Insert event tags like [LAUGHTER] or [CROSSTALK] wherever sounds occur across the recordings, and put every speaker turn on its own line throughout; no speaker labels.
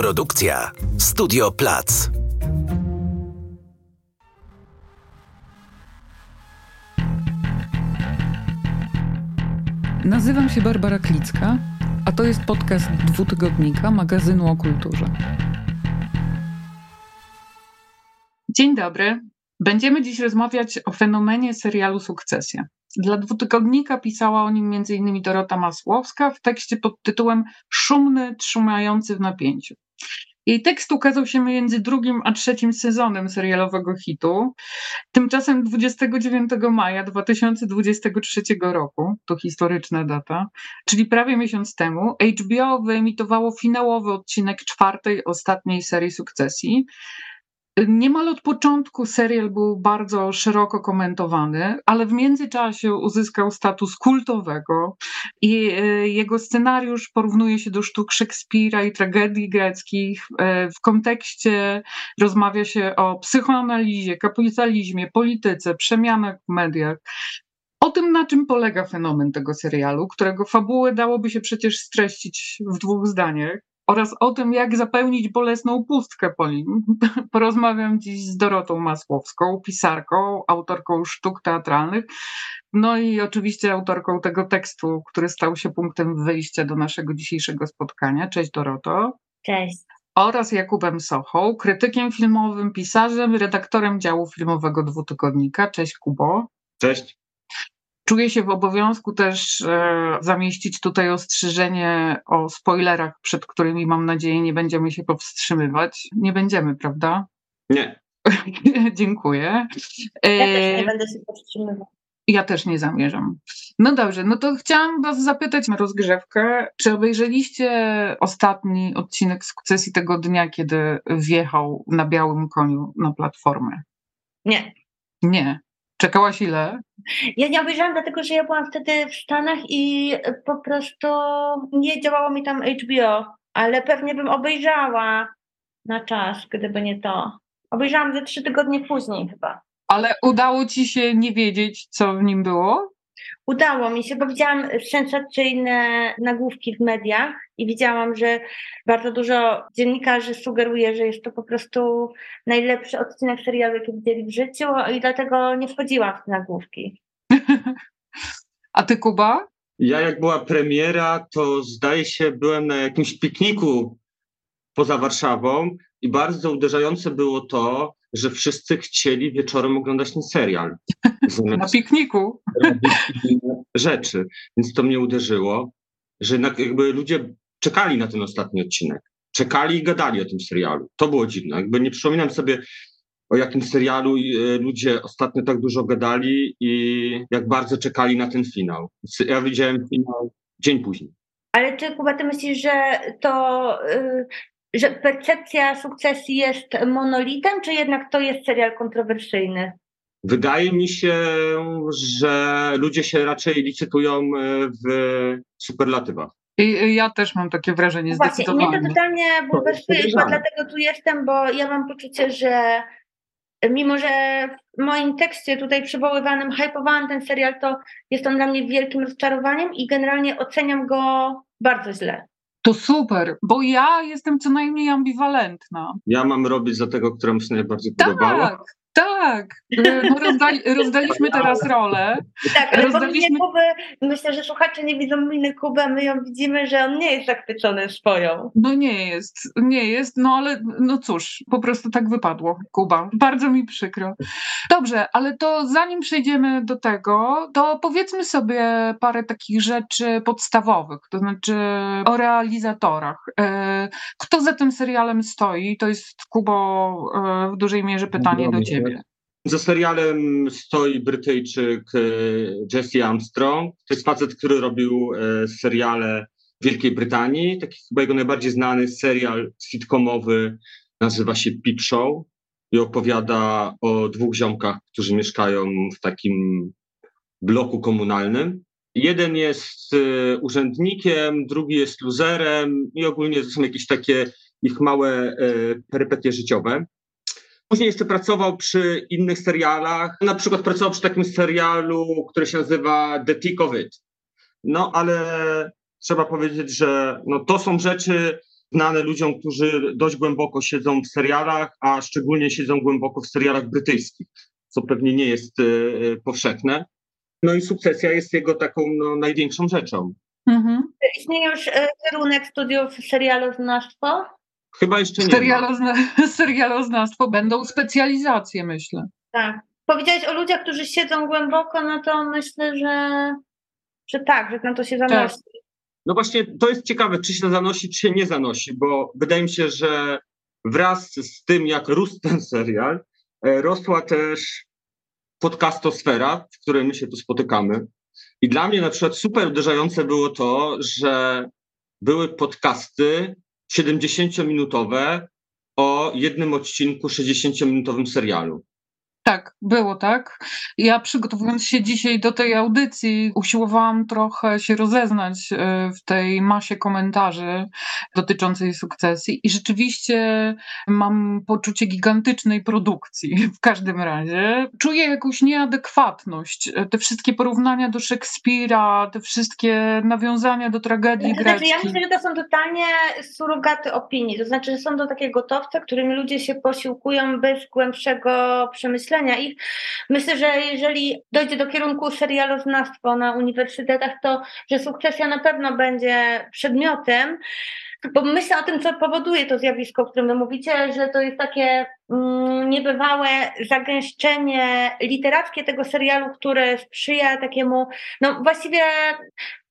Produkcja Studio Plac.
Nazywam się Barbara Klicka, a to jest podcast dwutygodnika magazynu o kulturze. Dzień dobry. Będziemy dziś rozmawiać o fenomenie serialu Sukcesja. Dla dwutygodnika pisała o nim m.in. Dorota Masłowska w tekście pod tytułem Szumny, trzymający w napięciu. Jej tekst ukazał się między drugim a trzecim sezonem serialowego hitu. Tymczasem 29 maja 2023 roku, to historyczna data, czyli prawie miesiąc temu, HBO wyemitowało finałowy odcinek czwartej, ostatniej serii sukcesji. Niemal od początku serial był bardzo szeroko komentowany, ale w międzyczasie uzyskał status kultowego i e, jego scenariusz porównuje się do sztuk Szekspira i tragedii greckich. E, w kontekście rozmawia się o psychoanalizie, kapitalizmie, polityce, przemianach w mediach. O tym, na czym polega fenomen tego serialu, którego fabułę dałoby się przecież streścić w dwóch zdaniach oraz o tym, jak zapełnić bolesną pustkę po nim. [LAUGHS] Porozmawiam dziś z Dorotą Masłowską, pisarką, autorką sztuk teatralnych, no i oczywiście autorką tego tekstu, który stał się punktem wyjścia do naszego dzisiejszego spotkania. Cześć Doroto.
Cześć.
Oraz Jakubem Sochą, krytykiem filmowym, pisarzem, redaktorem działu filmowego Dwutygodnika. Cześć Kubo.
Cześć.
Czuję się w obowiązku też e, zamieścić tutaj ostrzeżenie o spoilerach, przed którymi mam nadzieję nie będziemy się powstrzymywać. Nie będziemy, prawda?
Nie. [LAUGHS]
Dziękuję.
Ja też nie będę się powstrzymywać.
Ja też nie zamierzam. No dobrze, no to chciałam Was zapytać na rozgrzewkę, czy obejrzeliście ostatni odcinek sukcesji tego dnia, kiedy wjechał na białym koniu na platformę?
Nie.
Nie. Czekałaś ile?
Ja nie obejrzałam, dlatego że ja byłam wtedy w Stanach i po prostu nie działało mi tam HBO, ale pewnie bym obejrzała na czas, gdyby nie to. Obejrzałam ze trzy tygodnie później chyba.
Ale udało ci się nie wiedzieć, co w nim było?
Udało mi się, bo widziałam sensacyjne nagłówki w mediach i widziałam, że bardzo dużo dziennikarzy sugeruje, że jest to po prostu najlepszy odcinek serialu, jaki widzieli w życiu i dlatego nie wchodziłam w te nagłówki. [LAUGHS]
A ty, Kuba?
Ja jak była premiera, to zdaje się byłem na jakimś pikniku poza Warszawą i bardzo uderzające było to, że wszyscy chcieli wieczorem oglądać ten serial. [LAUGHS]
Na pikniku.
Rzeczy. Więc to mnie uderzyło, że jakby ludzie czekali na ten ostatni odcinek. Czekali i gadali o tym serialu. To było dziwne. Jakby nie przypominam sobie, o jakim serialu e, ludzie ostatnio tak dużo gadali i jak bardzo czekali na ten finał. Ja widziałem finał dzień później.
Ale czy Kuba, ty myślisz, że to y, że percepcja sukcesji jest monolitem, czy jednak to jest serial kontrowersyjny?
Wydaje mi się, że ludzie się raczej licytują e, w superlatywach.
I ja też mam takie wrażenie,
no Właśnie,
zdecydowanie.
Mnie to totalnie bulwersuje, chyba dlatego tu jestem, bo ja mam poczucie, że mimo, że w moim tekście tutaj przywoływanym hypowałam ten serial, to jest on dla mnie wielkim rozczarowaniem i generalnie oceniam go bardzo źle.
To super, bo ja jestem co najmniej ambiwalentna.
Ja mam robić za tego, któremu się najbardziej tak, podobało.
Tak, no rozdali, rozdaliśmy teraz rolę.
Tak, ale rozdaliśmy... Kuby, myślę, że słuchacze nie widzą miny Kuby, my ją widzimy, że on nie jest zachwycony swoją.
No nie jest, nie jest, no ale no cóż, po prostu tak wypadło, Kuba. Bardzo mi przykro. Dobrze, ale to zanim przejdziemy do tego, to powiedzmy sobie parę takich rzeczy podstawowych, to znaczy o realizatorach. E, kto za tym serialem stoi? To jest, Kubo, e, w dużej mierze pytanie do ciebie ciebie?
Za serialem stoi Brytyjczyk e, Jesse Armstrong. To jest facet, który robił e, seriale w Wielkiej Brytanii. Taki chyba jego najbardziej znany serial sitcomowy nazywa się Peep Show i opowiada o dwóch ziomkach, którzy mieszkają w takim bloku komunalnym. Jeden jest e, urzędnikiem, drugi jest luzerem i ogólnie to są jakieś takie ich małe perypetie życiowe. Później jeszcze pracował przy innych serialach. Na przykład pracował przy takim serialu, który się nazywa The Tick of It. No ale trzeba powiedzieć, że no, to są rzeczy, znane ludziom, którzy dość głęboko siedzą w serialach, a szczególnie siedzą głęboko w serialach brytyjskich, co pewnie nie jest y, powszechne. No i sukcesja jest jego taką no, największą rzeczą. Mhm.
Istnieje już kierunek studiów serialoznawstwo?
Chyba jeszcze nie.
Serialozna serialoznawstwo [LAUGHS] będą specjalizacje, myślę.
Tak. Powiedziałeś o ludziach, którzy siedzą głęboko, no to myślę, że, że tak, że na to się zanosi. Tak.
No właśnie, to jest ciekawe, czy się zanosi, czy się nie zanosi, bo wydaje mi się, że wraz z tym, jak rósł ten serial, e, rosła też podcastosfera, w której my się tu spotykamy. I dla mnie na przykład super uderzające było to, że były podcasty 70-minutowe o jednym odcinku 60-minutowym serialu.
Tak, było tak. Ja przygotowując się dzisiaj do tej audycji, usiłowałam trochę się rozeznać e, w tej masie komentarzy dotyczącej sukcesji i rzeczywiście mam poczucie gigantycznej produkcji w każdym razie. Czuję jakąś nieadekwatność. Te wszystkie porównania do Szekspira, te wszystkie nawiązania do tragedii
to
greckiej.
Znaczy, ja myślę, że to są totalnie surogaty opinii. To znaczy, że są to takie gotowce, którymi ludzie się posiłkują bez głębszego przemyślenia ich. Myślę, że jeżeli dojdzie do kierunku serialoznawstwo na uniwersytetach, to że sukcesja na pewno będzie przedmiotem, bo myślę o tym, co powoduje to zjawisko, o którym wy mówicie, że to jest takie mm, niebywałe zagęszczenie literackie tego serialu, które sprzyja takiemu, no właściwie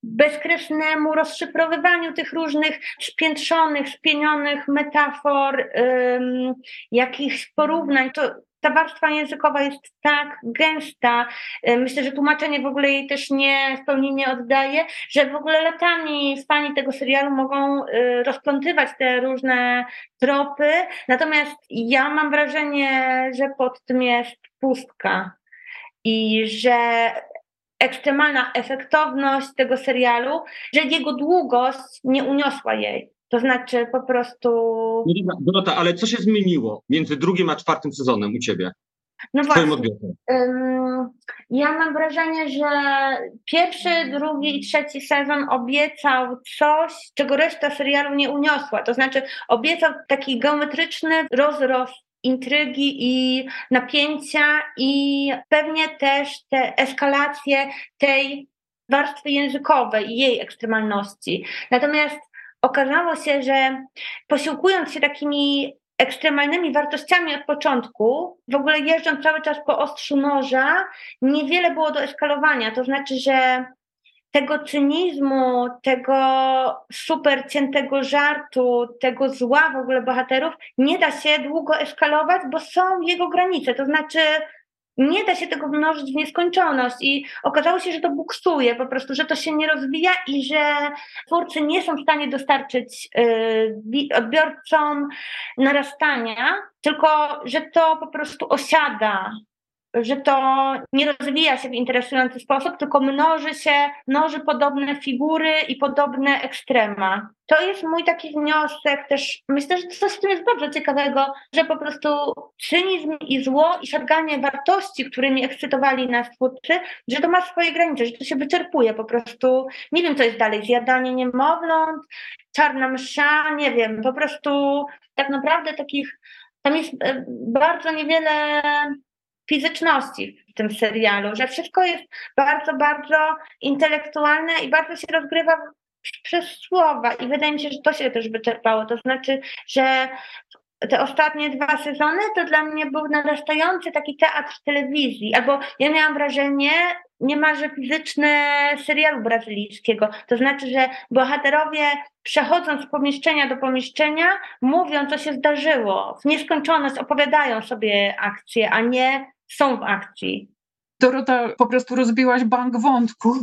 bezkresnemu rozszyfrowywaniu tych różnych spiętrzonych, spienionych metafor, jakichś porównań. To ta warstwa językowa jest tak gęsta, e, myślę, że tłumaczenie w ogóle jej też nie w pełni nie oddaje, że w ogóle latami fani tego serialu mogą e, rozplątywać te różne tropy, natomiast ja mam wrażenie, że pod tym jest pustka i że ekstremalna efektowność tego serialu, że jego długość nie uniosła jej. To znaczy po prostu.
Dorota, ale co się zmieniło między drugim a czwartym sezonem u ciebie?
No właśnie. Ja mam wrażenie, że pierwszy, drugi i trzeci sezon obiecał coś, czego reszta serialu nie uniosła. To znaczy, obiecał taki geometryczny rozrost intrygi i napięcia, i pewnie też te eskalacje tej warstwy językowej i jej ekstremalności. Natomiast okazało się, że posiłkując się takimi ekstremalnymi wartościami od początku, w ogóle jeżdżąc cały czas po ostrzu noża, niewiele było do eskalowania. To znaczy, że tego cynizmu, tego super ciętego żartu, tego zła w ogóle bohaterów nie da się długo eskalować, bo są jego granice. To znaczy, nie da się tego mnożyć w nieskończoność i okazało się, że to buksuje po prostu, że to się nie rozwija i że twórcy nie są w stanie dostarczyć y, odbiorcom narastania, tylko że to po prostu osiada że to nie rozwija się w interesujący sposób, tylko mnoży się, mnoży podobne figury i podobne ekstrema. To jest mój taki wniosek też. Myślę, że coś w tym jest bardzo ciekawego, że po prostu cynizm i zło i szarganie wartości, którymi ekscytowali nas twórcy, że to ma swoje granice, że to się wyczerpuje po prostu. Nie wiem, co jest dalej, zjadanie niemowląt, czarna msza, nie wiem, po prostu tak naprawdę takich, tam jest e, bardzo niewiele fizyczności w tym serialu, że wszystko jest bardzo, bardzo intelektualne i bardzo się rozgrywa przez słowa i wydaje mi się, że to się też wyczerpało. To znaczy, że te ostatnie dwa sezony to dla mnie był narastający taki teatr telewizji, albo ja miałam wrażenie niemalże fizyczne serialu brazylijskiego. To znaczy, że bohaterowie przechodząc z pomieszczenia do pomieszczenia, mówią, co się zdarzyło. W nieskończoność opowiadają sobie akcje, a nie są w akcji.
Dorota, po prostu rozbiłaś bank wątków.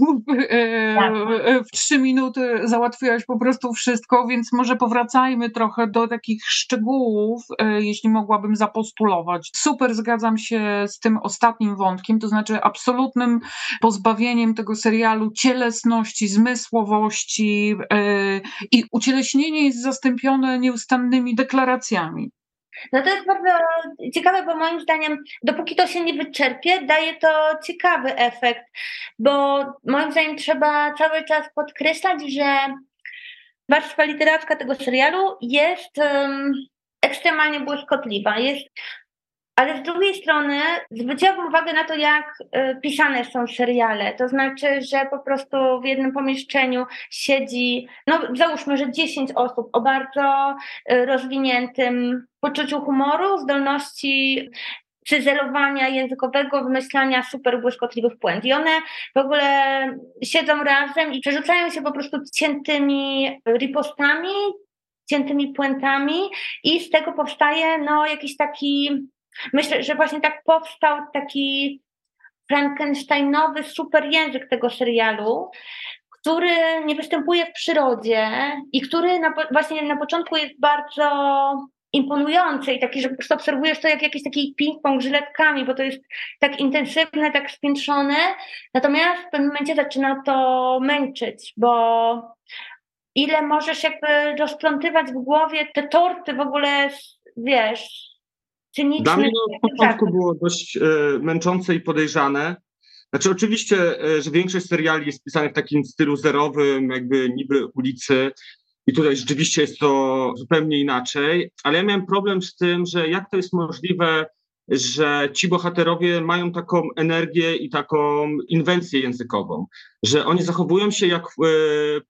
E, [LAUGHS] tak. e, w trzy minuty załatwiłaś po prostu wszystko, więc może powracajmy trochę do takich szczegółów, e, jeśli mogłabym zapostulować. Super zgadzam się z tym ostatnim wątkiem, to znaczy absolutnym pozbawieniem tego serialu cielesności, zmysłowości i ucieleśnienie jest zastąpione nieustannymi deklaracjami.
No to jest bardzo ciekawe, bo moim zdaniem, dopóki to się nie wyczerpie, daje to ciekawy efekt, bo moim zdaniem trzeba cały czas podkreślać, że warstwa literacka tego serialu jest um, ekstremalnie błyskotliwa. Jest ale z drugiej strony zwróciłabym uwagę na to, jak y, pisane są seriale. To znaczy, że po prostu w jednym pomieszczeniu siedzi, no załóżmy, że 10 osób o bardzo y, rozwiniętym poczuciu humoru, zdolności cyzelowania językowego, wymyślania super błyskotliwych puent. I one w ogóle siedzą razem i przerzucają się po prostu ciętymi ripostami, ciętymi puentami i z tego powstaje no, jakiś taki Myślę, że właśnie tak powstał taki Frankensteinowy super język tego serialu, który nie występuje w przyrodzie i który na, właśnie na początku jest bardzo imponujący i taki, że po prostu obserwujesz to jak jakiś taki ping-pong żyletkami, bo to jest tak intensywne, tak spiętrzone, natomiast w pewnym momencie zaczyna to męczyć, bo ile możesz jakby rozplątywać w głowie te torty w ogóle, wiesz,
dla mnie to w początku było dość e, męczące i podejrzane. Znaczy oczywiście, e, że większość seriali jest pisanych w takim stylu zerowym, jakby niby ulicy. I tutaj rzeczywiście jest to zupełnie inaczej, ale ja miałem problem z tym, że jak to jest możliwe, że ci bohaterowie mają taką energię i taką inwencję językową, że oni zachowują się jak e,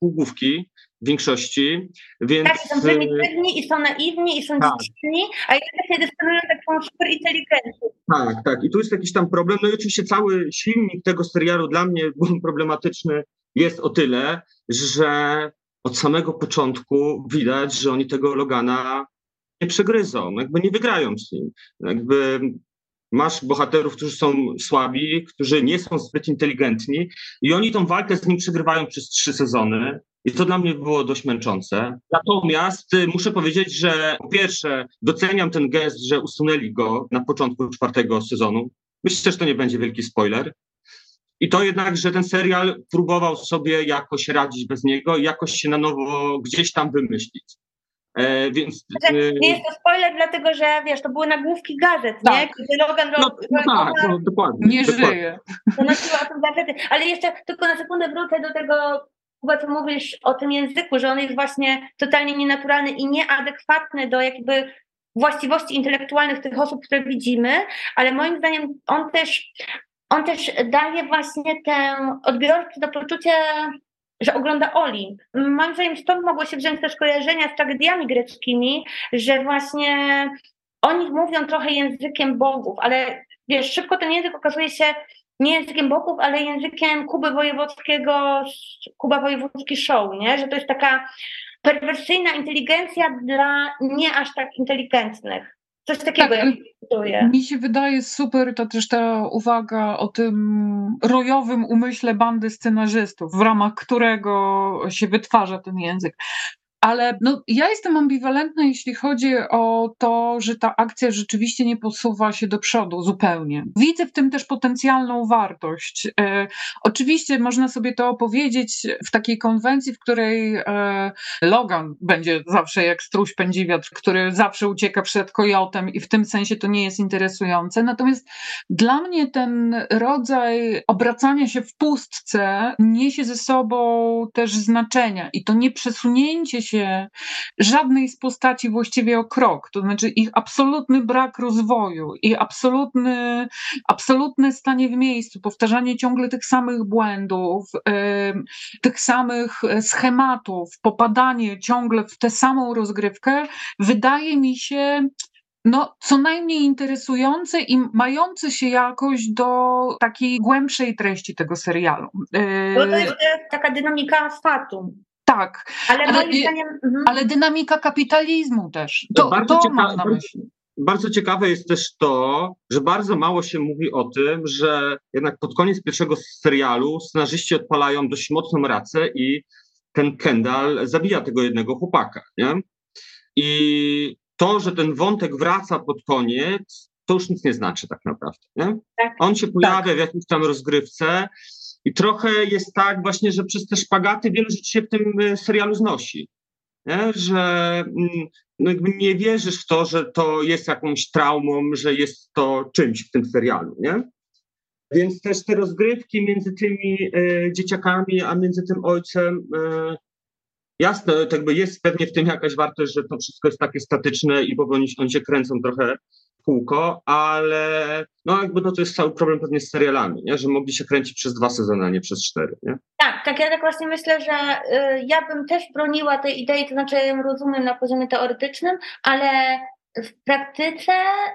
półgłówki, w większości, więc...
Tak, są prymitywni i są naiwni i są tak. dziecinni, a jednocześnie dysponują taką super inteligencją.
Tak, tak. I tu jest jakiś tam problem. No i oczywiście cały silnik tego serialu dla mnie [LAUGHS] problematyczny jest o tyle, że od samego początku widać, że oni tego Logana nie przegryzą, jakby nie wygrają z nim. Jakby masz bohaterów, którzy są słabi, którzy nie są zbyt inteligentni i oni tą walkę z nim przegrywają przez trzy sezony. I to dla mnie było dość męczące. Natomiast y, muszę powiedzieć, że po pierwsze doceniam ten gest, że usunęli go na początku czwartego sezonu. Myślę, że to nie będzie wielki spoiler. I to jednak, że ten serial próbował sobie jakoś radzić bez niego i jakoś się na nowo gdzieś tam wymyślić.
E, więc, znaczy, nie jest to spoiler, dlatego że wiesz, to były nagłówki gazet, tak. nie? Kiedy Logan
no, no tak, no, dokładnie.
Nie
dokładnie.
żyje.
To nosiła o tym gazety. Ale jeszcze tylko na sekundę wrócę do tego Kuba, co mówisz o tym języku, że on jest właśnie totalnie nienaturalny i nieadekwatny do jakby właściwości intelektualnych tych osób, które widzimy, ale moim zdaniem on też, on też daje właśnie tę odbiorcy do poczucia, że ogląda Olimp. Moim zdaniem stąd mogło się wziąć też kojarzenia z tragediami greckimi, że właśnie oni mówią trochę językiem bogów, ale wiesz, szybko ten język okazuje się nie językiem boków, ale językiem Kuby Wojewódzkiego, Kuba Wojewódzki Show, nie? że to jest taka perwersyjna inteligencja dla nie aż tak inteligentnych. Coś takiego tak, ja
Mi się wydaje super to też ta uwaga o tym rojowym umyśle bandy scenarzystów, w ramach którego się wytwarza ten język. Ale no, ja jestem ambiwalentna, jeśli chodzi o to, że ta akcja rzeczywiście nie posuwa się do przodu zupełnie. Widzę w tym też potencjalną wartość. E, oczywiście można sobie to opowiedzieć w takiej konwencji, w której e, Logan będzie zawsze jak struś pędzi wiatr, który zawsze ucieka przed kojotem i w tym sensie to nie jest interesujące. Natomiast dla mnie ten rodzaj obracania się w pustce niesie ze sobą też znaczenia i to nie przesunięcie się się żadnej z postaci właściwie o krok. To znaczy ich absolutny brak rozwoju i absolutny, absolutne stanie w miejscu, powtarzanie ciągle tych samych błędów, tych samych schematów, popadanie ciągle w tę samą rozgrywkę, wydaje mi się no, co najmniej interesujące i mające się jakoś do takiej głębszej treści tego serialu.
Bo to jest taka dynamika fatum.
Tak,
ale, ale, zdaniem,
mhm. ale dynamika kapitalizmu też. To, bardzo to ciekawe, mam na myśli.
Bardzo ciekawe jest też to, że bardzo mało się mówi o tym, że jednak pod koniec pierwszego serialu scenarzyści odpalają dość mocną racę i ten Kendall zabija tego jednego chłopaka. Nie? I to, że ten wątek wraca pod koniec, to już nic nie znaczy tak naprawdę. Nie? Tak. On się pojawia tak. w jakimś tam rozgrywce i trochę jest tak właśnie, że przez te szpagaty wiele rzeczy się w tym e, serialu znosi. Nie? Że mm, no nie wierzysz w to, że to jest jakąś traumą, że jest to czymś w tym serialu. Nie? Więc też te rozgrywki między tymi e, dzieciakami, a między tym ojcem, e, Jasne, to jakby jest pewnie w tym jakaś wartość, że to wszystko jest takie statyczne i bo oni, oni się kręcą trochę w kółko, ale no jakby no to jest cały problem pewnie z serialami, nie? że mogli się kręcić przez dwa sezony, a nie przez cztery. Nie?
Tak, tak, ja tak właśnie myślę, że y, ja bym też broniła tej idei, to znaczy ja ją rozumiem na poziomie teoretycznym, ale w praktyce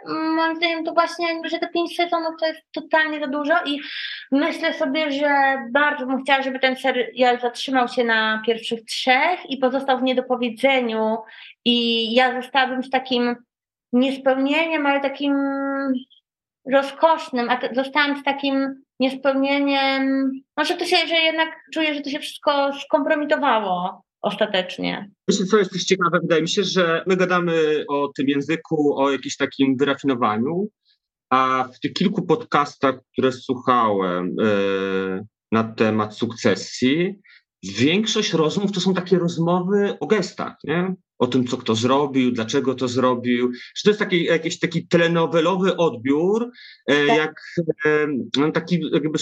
moim zdaniem to właśnie, że te pięć sezonów to jest totalnie za dużo i myślę sobie, że bardzo bym chciała, żeby ten serial zatrzymał się na pierwszych trzech i pozostał w niedopowiedzeniu. I ja zostałabym z takim niespełnieniem, ale takim rozkosznym, a zostałam z takim niespełnieniem, może to się, że jednak czuję, że to się wszystko skompromitowało ostatecznie.
Myślę, co jest też ciekawe, wydaje mi się, że my gadamy o tym języku, o jakimś takim wyrafinowaniu, a w tych kilku podcastach, które słuchałem yy, na temat sukcesji, większość rozmów to są takie rozmowy o gestach, nie? o tym, co kto zrobił, dlaczego to zrobił. Że to jest taki, jakiś taki telenowelowy odbiór, e, tak. jak e, no, taki jakby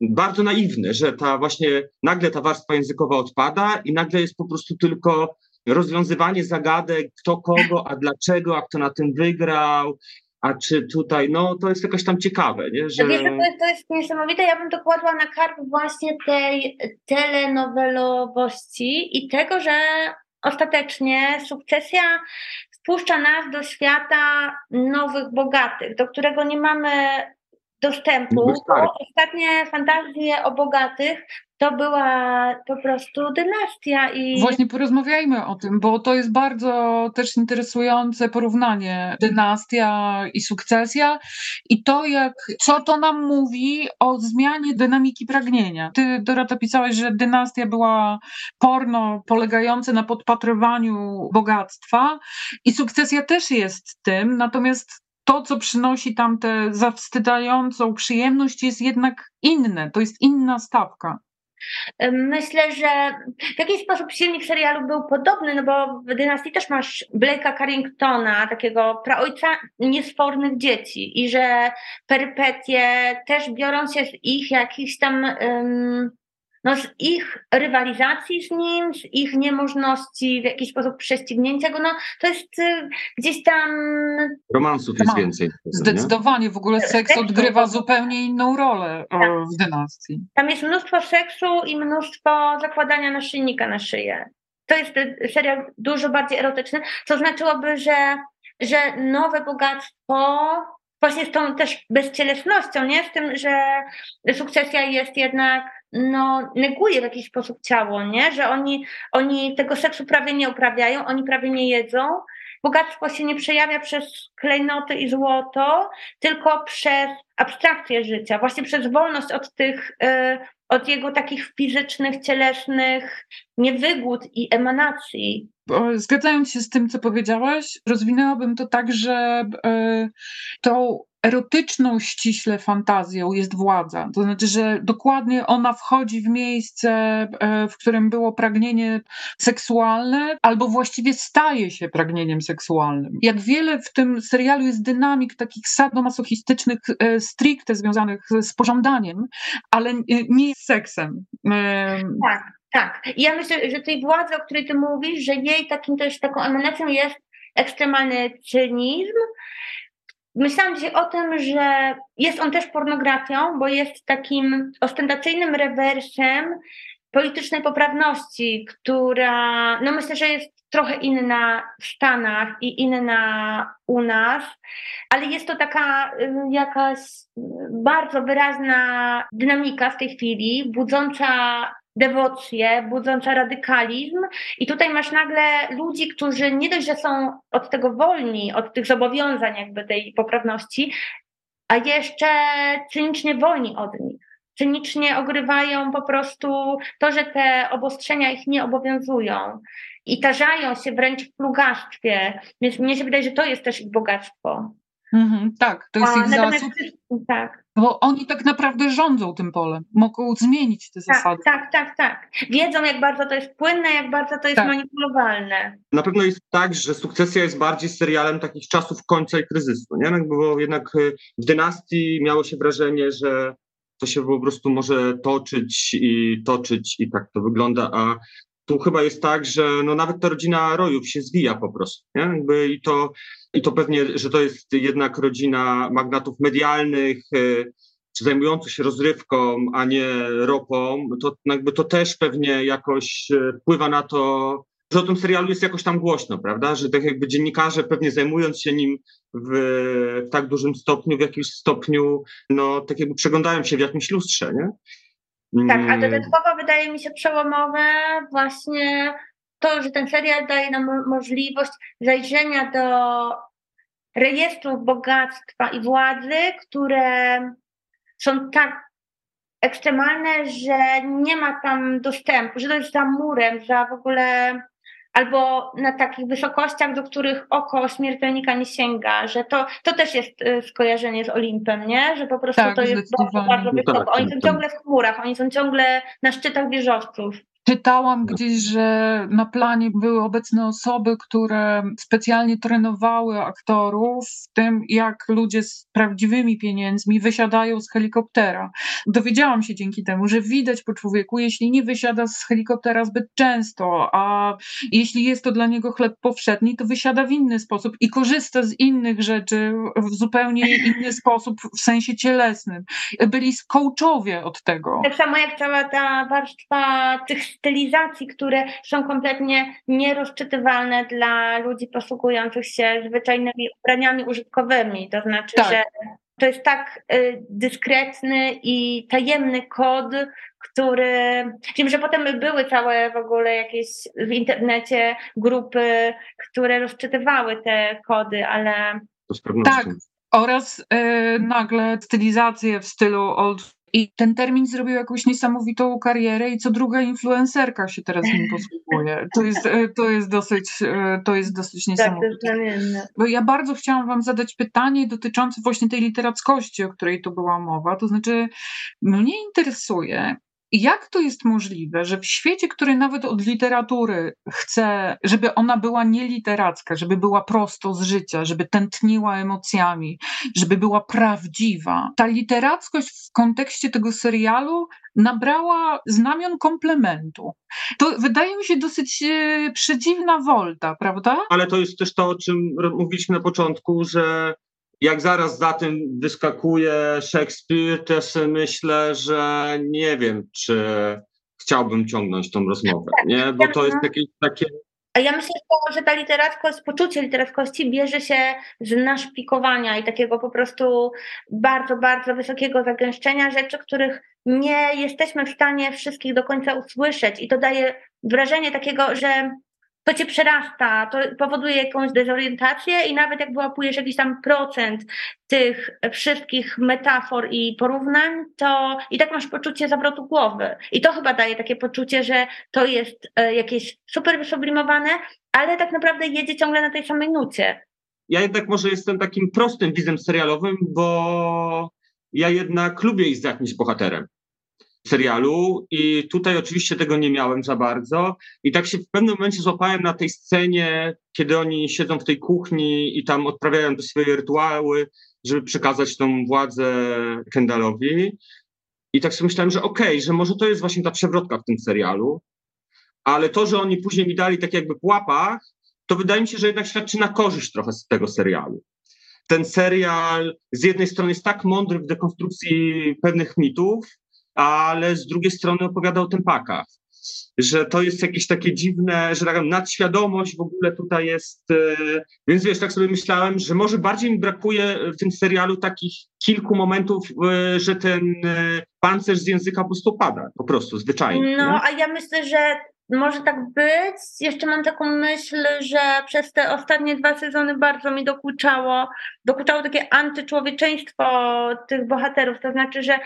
bardzo naiwny, że ta właśnie nagle ta warstwa językowa odpada i nagle jest po prostu tylko rozwiązywanie zagadek, kto kogo, a dlaczego, a kto na tym wygrał, a czy tutaj, no to jest jakoś tam ciekawe, nie?
Że... Wiesz, to, jest, to jest niesamowite, ja bym to kładła na karp właśnie tej telenowelowości i tego, że ostatecznie sukcesja wpuszcza nas do świata nowych, bogatych, do którego nie mamy dostępu. Ostatnie fantazje o bogatych to była po prostu dynastia i...
Właśnie porozmawiajmy o tym, bo to jest bardzo też interesujące porównanie dynastia i sukcesja i to jak, co to nam mówi o zmianie dynamiki pragnienia. Ty Dorota pisałeś, że dynastia była porno polegające na podpatrywaniu bogactwa i sukcesja też jest tym, natomiast to, co przynosi tam tę zawstydzającą przyjemność, jest jednak inne. To jest inna stawka.
Myślę, że w jakiś sposób silnik serialu był podobny, no bo w dynastii też masz Blake'a Carringtona, takiego praojca niesfornych dzieci i że perypetie też biorą się z ich jakichś tam um, no z ich rywalizacji z nim, z ich niemożności w jakiś sposób prześcignięcia go, no to jest y, gdzieś tam...
Romansów jest więcej.
Zdecydowanie, w ogóle seks odgrywa zupełnie inną rolę tak. w dynastii.
Tam jest mnóstwo seksu i mnóstwo zakładania naszyjnika na szyję. To jest y, serial dużo bardziej erotyczny, co znaczyłoby, że, że nowe bogactwo właśnie z tą też bezcielesnością, nie? Z tym, że sukcesja jest jednak no, neguje w jakiś sposób ciało, nie? że oni, oni tego seksu prawie nie uprawiają, oni prawie nie jedzą. Bogactwo się nie przejawia przez klejnoty i złoto, tylko przez abstrakcję życia, właśnie przez wolność od tych, y, od jego takich fizycznych, cielesnych niewygód i emanacji.
Zgadzając się z tym, co powiedziałaś, rozwinęłabym to tak, że y, tą erotyczną ściśle fantazją jest władza. To znaczy, że dokładnie ona wchodzi w miejsce, e, w którym było pragnienie seksualne, albo właściwie staje się pragnieniem seksualnym. Jak wiele w tym serialu jest dynamik takich sadomasochistycznych, e, stricte związanych z pożądaniem, ale nie z seksem.
Tak. Tak, I ja myślę, że tej władzy, o której ty mówisz, że jej takim też taką emanacją jest ekstremalny cynizm, Myślałam dzisiaj o tym, że jest on też pornografią, bo jest takim ostentacyjnym rewersem politycznej poprawności, która, no myślę, że jest trochę inna w Stanach i inna u nas, ale jest to taka y, jakaś bardzo wyraźna dynamika w tej chwili, budząca dewocję, budząca radykalizm. I tutaj masz nagle ludzi, którzy nie dość, że są od tego wolni, od tych zobowiązań, jakby tej poprawności, a jeszcze cynicznie wolni od nich. Cynicznie ogrywają po prostu to, że te obostrzenia ich nie obowiązują i tarzają się wręcz w plugastwie. Więc mnie się wydaje, że to jest też ich bogactwo.
Mhm, tak, to jest A, ich zasób. Tak. Bo oni tak naprawdę rządzą tym polem, mogą zmienić te
tak,
zasady.
Tak, tak, tak. Wiedzą, jak bardzo to jest płynne, jak bardzo to jest tak. manipulowalne.
Na pewno jest tak, że sukcesja jest bardziej serialem takich czasów końca i kryzysu, nie? No bo jednak y, w dynastii miało się wrażenie, że to się po prostu może toczyć i toczyć i tak to wygląda, a tu chyba jest tak, że no nawet ta rodzina Rojów się zwija po prostu. Nie? Jakby I, to, I to pewnie, że to jest jednak rodzina magnatów medialnych, y, czy zajmujących się rozrywką, a nie ropą, to jakby to też pewnie jakoś y, wpływa na to, że o tym serialu jest jakoś tam głośno, prawda? Że tak jakby dziennikarze pewnie zajmując się nim w, w tak dużym stopniu, w jakimś stopniu, no tak jakby przeglądają się w jakimś lustrze, nie?
Tak, a mm. dodatkowo wydaje mi się przełomowe właśnie to, że ten serial daje nam możliwość zajrzenia do rejestrów bogactwa i władzy, które są tak ekstremalne, że nie ma tam dostępu, że to jest za murem, za w ogóle albo na takich wysokościach, do których oko śmiertelnika nie sięga, że to, to też jest y, skojarzenie z Olimpem, nie? Że po prostu tak, to jest bardzo, bardzo wysoko. Tak, oni są ciągle w chmurach, oni są ciągle na szczytach wieżowców.
Czytałam gdzieś, że na planie były obecne osoby, które specjalnie trenowały aktorów w tym, jak ludzie z prawdziwymi pieniędzmi wysiadają z helikoptera. Dowiedziałam się dzięki temu, że widać po człowieku, jeśli nie wysiada z helikoptera zbyt często, a jeśli jest to dla niego chleb powszedni, to wysiada w inny sposób i korzysta z innych rzeczy w zupełnie inny sposób, w sensie cielesnym. Byli coachowie od tego.
Tak samo jak cała ta warstwa tych stylizacji, które są kompletnie nierozczytywalne dla ludzi posługujących się zwyczajnymi ubraniami użytkowymi. To znaczy, tak. że to jest tak y, dyskretny i tajemny kod, który. Wiem, że potem były całe w ogóle jakieś w internecie grupy, które rozczytywały te kody, ale.
Tak. Oraz y, nagle stylizacje w stylu old i ten termin zrobił jakąś niesamowitą karierę i co druga influencerka się teraz nim posługuje. To jest, e, to jest dosyć, e, to jest dosyć tak, niesamowite. Bo ja bardzo chciałam wam zadać pytanie dotyczące właśnie tej literackości, o której tu była mowa. To znaczy, mnie interesuje, jak to jest możliwe, że w świecie, który nawet od literatury chce, żeby ona była nieliteracka, żeby była prosto z życia, żeby tętniła emocjami, żeby była prawdziwa, ta literackość w kontekście tego serialu nabrała znamion komplementu. To wydaje mi się dosyć e, przedziwna wolta, prawda?
Ale to jest też to, o czym mówiliśmy na początku, że jak zaraz za tym wyskakuje Szekspir, też myślę, że nie wiem, czy chciałbym ciągnąć tą rozmowę, tak, nie? Bo to jest jakieś takie
a ja myślę, że ta literackość, poczucie literackości bierze się z naszpikowania i takiego po prostu bardzo, bardzo wysokiego zagęszczenia rzeczy, których nie jesteśmy w stanie wszystkich do końca usłyszeć. I to daje wrażenie takiego, że to cię przerasta, to powoduje jakąś dezorientację i nawet jak wyłapujesz jakiś tam procent tych wszystkich metafor i porównań, to i tak masz poczucie zawrotu głowy. I to chyba daje takie poczucie, że to jest e, jakieś super wysublimowane, ale tak naprawdę jedzie ciągle na tej samej nucie.
Ja jednak może jestem takim prostym widzem serialowym, bo ja jednak lubię iść za jakimś bohaterem serialu i tutaj oczywiście tego nie miałem za bardzo i tak się w pewnym momencie złapałem na tej scenie, kiedy oni siedzą w tej kuchni i tam odprawiają te swoje rytuały, żeby przekazać tą władzę Kendallowi i tak sobie myślałem, że okej, okay, że może to jest właśnie ta przewrotka w tym serialu, ale to, że oni później mi dali tak jakby po łapach, to wydaje mi się, że jednak świadczy na korzyść trochę z tego serialu. Ten serial z jednej strony jest tak mądry w dekonstrukcji pewnych mitów, ale z drugiej strony opowiada o tempakach. Że to jest jakieś takie dziwne, że taka nadświadomość w ogóle tutaj jest. E, więc wiesz, tak sobie myślałem, że może bardziej mi brakuje w tym serialu takich kilku momentów, e, że ten e, pancerz z języka po prostu pada, po prostu, zwyczajnie.
No, a ja myślę, że może tak być. Jeszcze mam taką myśl, że przez te ostatnie dwa sezony bardzo mi dokuczało, dokuczało takie antyczłowieczeństwo tych bohaterów. To znaczy, że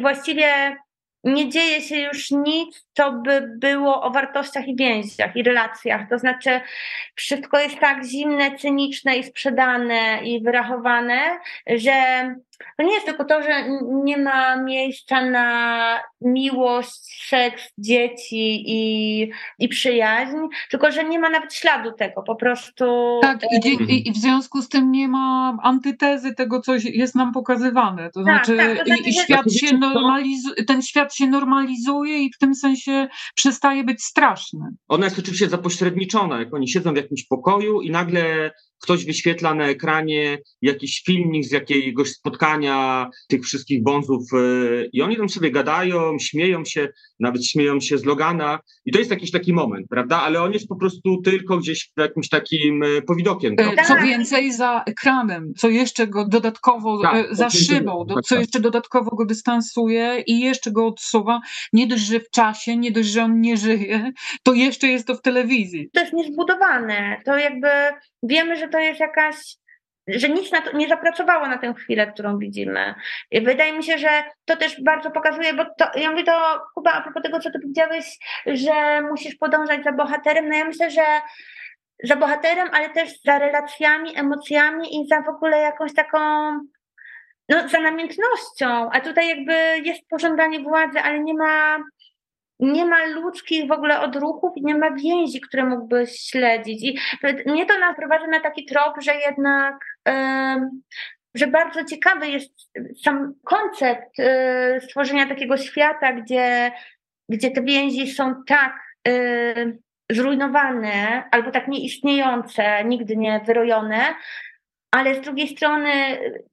właściwie nie dzieje się już nic, co by było o wartościach i więziach i relacjach. To znaczy, wszystko jest tak zimne, cyniczne i sprzedane i wyrachowane, że to nie jest tylko to, że nie ma miejsca na miłość, seks, dzieci i, i przyjaźń, tylko że nie ma nawet śladu tego, po prostu.
Tak, i, i, i w związku z tym nie ma antytezy tego, co jest nam pokazywane. To tak, znaczy, tak, to znaczy i, i świat się normalizuje, ten świat się normalizuje i w tym sensie przestaje być straszny.
Ona jest oczywiście zapośredniczona, jak oni siedzą w jakimś pokoju i nagle ktoś wyświetla na ekranie jakiś filmik z jakiegoś spotkania tych wszystkich bonzów e, i oni tam sobie gadają, śmieją się, nawet śmieją się z Logana i to jest jakiś taki moment, prawda? Ale on jest po prostu tylko gdzieś jakimś takim e, powidokiem.
E, co więcej, za ekranem, co jeszcze go dodatkowo, tak, za szybą, tak, co tak. jeszcze dodatkowo go dystansuje i jeszcze go odsuwa. Nie dość, że w czasie, nie dość, że on nie żyje, to jeszcze jest to w telewizji.
To jest niezbudowane. To jakby wiemy, że to jest jakaś że nic na to nie zapracowało na tę chwilę, którą widzimy. I wydaje mi się, że to też bardzo pokazuje, bo to, ja mówię to, Kuba, a propos tego, co ty powiedziałeś, że musisz podążać za bohaterem, no ja myślę, że za bohaterem, ale też za relacjami, emocjami i za w ogóle jakąś taką, no za namiętnością, a tutaj jakby jest pożądanie władzy, ale nie ma nie ma ludzkich w ogóle odruchów i nie ma więzi, które mógłbyś śledzić. I mnie to naprowadza na taki trop, że jednak że bardzo ciekawy jest sam koncept y, stworzenia takiego świata, gdzie, gdzie te więzi są tak y, zrujnowane albo tak nieistniejące, nigdy nie wyrojone, ale z drugiej strony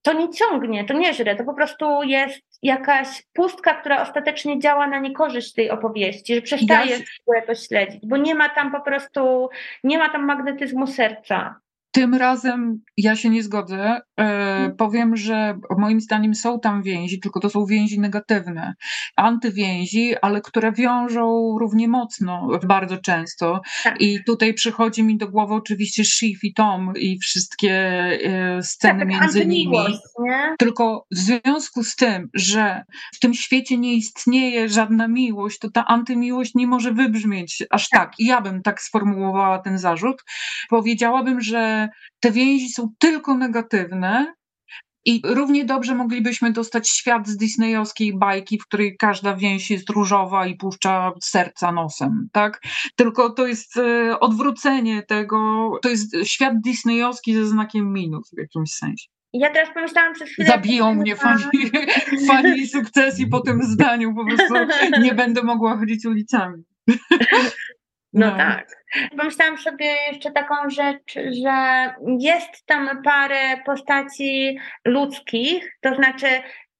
to nie ciągnie, to nie żre, to po prostu jest jakaś pustka, która ostatecznie działa na niekorzyść tej opowieści, że przestajesz ja to śledzić, bo nie ma tam po prostu, nie ma tam magnetyzmu serca.
Tym razem ja się nie zgodzę. E, mhm. powiem, że moim zdaniem są tam więzi, tylko to są więzi negatywne, antywięzi, ale które wiążą równie mocno bardzo często. Tak. I tutaj przychodzi mi do głowy oczywiście Shiv i Tom i wszystkie e, sceny tak, między nimi. Nie? Tylko w związku z tym, że w tym świecie nie istnieje żadna miłość, to ta antymiłość nie może wybrzmieć aż tak. tak. I ja bym tak sformułowała ten zarzut. Powiedziałabym, że te więzi są tylko negatywne. I równie dobrze moglibyśmy dostać świat z disneyowskiej bajki, w której każda więź jest różowa i puszcza serca nosem, tak? Tylko to jest e, odwrócenie tego, to jest świat disneyowski ze znakiem minus w jakimś sensie.
Ja teraz pomyślałam przez chwilę...
Zabiją mnie fani, [LAUGHS] fani sukcesji po tym zdaniu, po prostu nie będę mogła chodzić ulicami. [LAUGHS]
No, no tak. Pomyślałam sobie jeszcze taką rzecz, że jest tam parę postaci ludzkich, to znaczy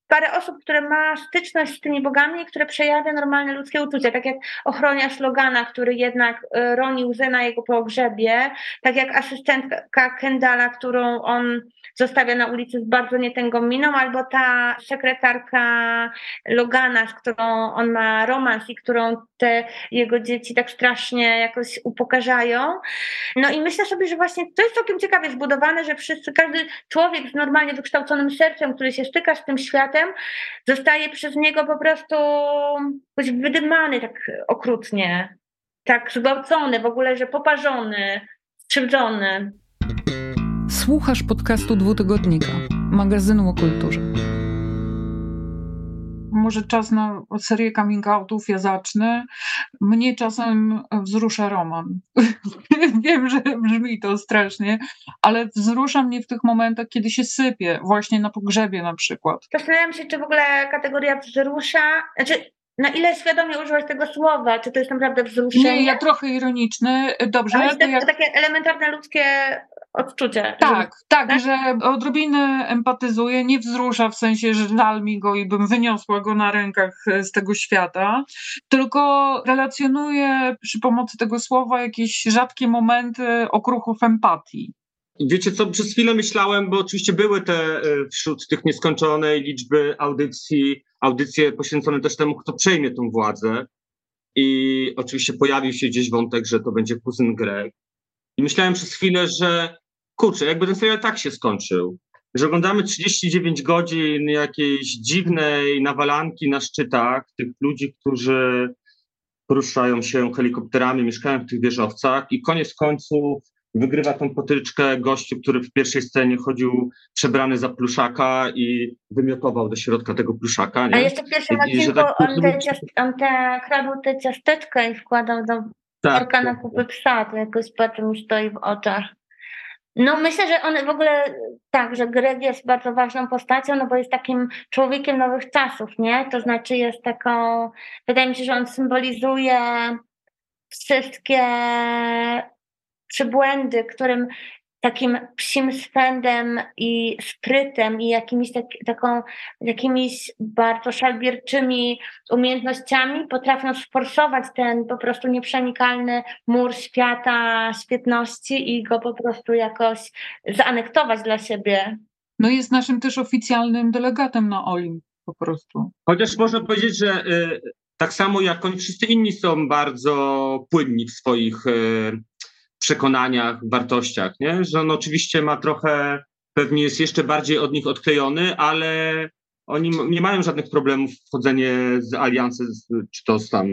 parę osób, które ma styczność z tymi bogami, które przejawia normalne ludzkie uczucia, tak jak ochroniarz Logana, który jednak y, roni łzę na jego pogrzebie, tak jak asystentka Kendala, którą on zostawia na ulicy z bardzo nietęgą miną, albo ta sekretarka Logana, z którą on ma romans i którą te jego dzieci tak strasznie jakoś upokarzają. No i myślę sobie, że właśnie to jest całkiem ciekawie zbudowane, że wszyscy, każdy człowiek z normalnie wykształconym sercem, który się styka z tym światem, zostaje przez niego po prostu wydymany tak okrutnie, tak zgwałcony, w ogóle, że poparzony, skrzywdzony.
Słuchasz podcastu Dwutygodnika, magazynu o kulturze. Może czas na serię coming outów, ja zacznę. Mnie czasem wzrusza roman. [LAUGHS] Wiem, że brzmi to strasznie, ale wzrusza mnie w tych momentach, kiedy się sypie, właśnie na pogrzebie na przykład.
Zastanawiam się, czy w ogóle kategoria wzrusza, znaczy na ile świadomie używasz tego słowa? Czy to jest naprawdę wzruszenie?
Nie, ja trochę ironiczny. Dobrze.
Ale to jak... takie elementarne ludzkie odczucie.
Tak, że... tak, tak, że odrobinę empatyzuję, nie wzrusza w sensie, że żal mi go i bym wyniosła go na rękach z tego świata, tylko relacjonuję przy pomocy tego słowa jakieś rzadkie momenty okruchów empatii.
Wiecie co, przez chwilę myślałem, bo oczywiście były te e, wśród tych nieskończonej liczby audycji, audycje poświęcone też temu, kto przejmie tą władzę. I oczywiście pojawił się gdzieś wątek, że to będzie kuzyn Greg. I myślałem przez chwilę, że kurczę, jakby ten serial tak się skończył, że oglądamy 39 godzin jakiejś dziwnej nawalanki na szczytach tych ludzi, którzy poruszają się helikopterami, mieszkają w tych wieżowcach i koniec końców wygrywa tą potyczkę gościu, który w pierwszej scenie chodził przebrany za pluszaka i wymiotował do środka tego pluszaka. Nie?
A jeszcze w pierwszym odcinku tak, on, te, on te, kradł te ciasteczka i wkładał do tak, worka na kupy psa, to jakoś potem stoi w oczach. No myślę, że on w ogóle tak, że Greg jest bardzo ważną postacią, no bo jest takim człowiekiem nowych czasów, nie? To znaczy jest taką, wydaje mi się, że on symbolizuje wszystkie przybłędy, którym takim psim swędem i sprytem i jakimiś, tak, taką, jakimiś bardzo szalbierczymi umiejętnościami potrafią sforsować ten po prostu nieprzenikalny mur świata świetności i go po prostu jakoś zaanektować dla siebie.
No jest naszym też oficjalnym delegatem na Olimp po prostu.
Chociaż można powiedzieć, że y, tak samo jak oni wszyscy inni są bardzo płynni w swoich y, przekonaniach, wartościach, nie? że on oczywiście ma trochę, pewnie jest jeszcze bardziej od nich odklejony, ale oni nie mają żadnych problemów wchodzenie z aliancji, czy to z tam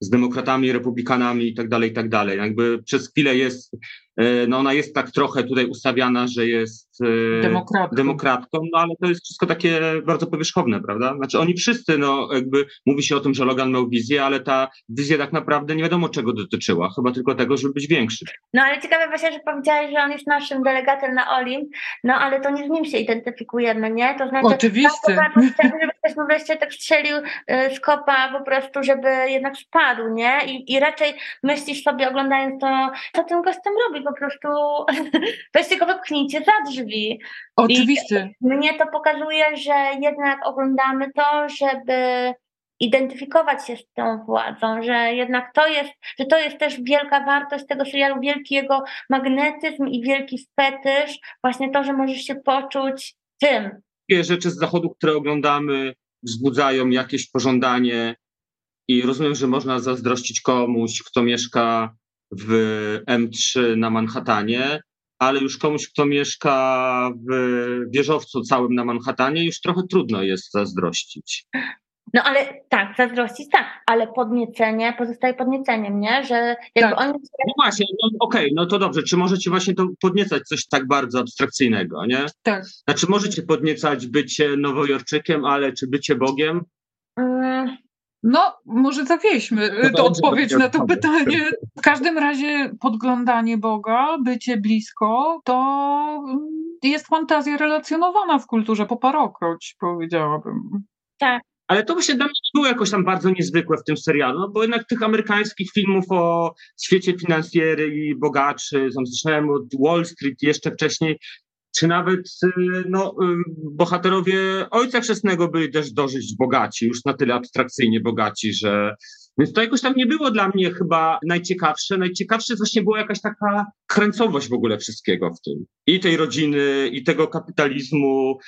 z demokratami, republikanami i tak dalej, i tak dalej. Jakby przez chwilę jest, e, no ona jest tak trochę tutaj ustawiana, że jest e, demokratką. demokratką, no ale to jest wszystko takie bardzo powierzchowne, prawda? Znaczy oni wszyscy, no jakby mówi się o tym, że Logan miał wizję, ale ta wizja tak naprawdę nie wiadomo czego dotyczyła, chyba tylko tego, żeby być większy.
No ale ciekawe właśnie, że powiedziałeś, że on jest naszym delegatem na Olimp, no ale to nie z nim się identyfikujemy, nie? To znaczy,
Oczywiście.
Tak, żeby ktoś wreszcie tak strzelił z kopa po prostu, żeby jednak spadł, nie? I, i raczej myślisz sobie oglądając to, co ten gość tam robi, po prostu [LAUGHS] weźcie go wypchnijcie za drzwi.
Oczywiście.
I mnie to pokazuje, że jednak oglądamy to, żeby identyfikować się z tą władzą, że jednak to jest, że to jest też wielka wartość tego serialu, wielki jego magnetyzm i wielki fetysz, właśnie to, że możesz się poczuć tym.
Takie rzeczy z zachodu, które oglądamy, wzbudzają jakieś pożądanie i rozumiem, że można zazdrościć komuś, kto mieszka w M3 na Manhattanie, ale już komuś, kto mieszka w wieżowcu całym na Manhattanie, już trochę trudno jest zazdrościć.
No ale tak, zazdrościć tak, ale podniecenie pozostaje podnieceniem, nie? Że jakby tak. oni...
No właśnie, no, okej, okay, no to dobrze. Czy możecie właśnie to podniecać coś tak bardzo abstrakcyjnego, nie?
Tak.
Znaczy możecie podniecać bycie Nowojorczykiem, ale czy bycie Bogiem?
Mm. No, może zawieźmy to odpowiedź na to pytanie. W każdym razie podglądanie Boga, bycie blisko, to jest fantazja relacjonowana w kulturze po parokroć, powiedziałabym.
Tak.
Ale to właśnie dla mnie było jakoś tam bardzo niezwykłe w tym serialu, no bo jednak tych amerykańskich filmów o świecie finansjery i bogaczy, zaczynałem od Wall Street jeszcze wcześniej, czy nawet y, no, y, bohaterowie Ojca Chrzestnego byli też dożyć bogaci, już na tyle abstrakcyjnie bogaci, że więc to jakoś tam nie było dla mnie chyba najciekawsze. Najciekawsze właśnie była jakaś taka kręcowość w ogóle wszystkiego w tym. I tej rodziny, i tego kapitalizmu,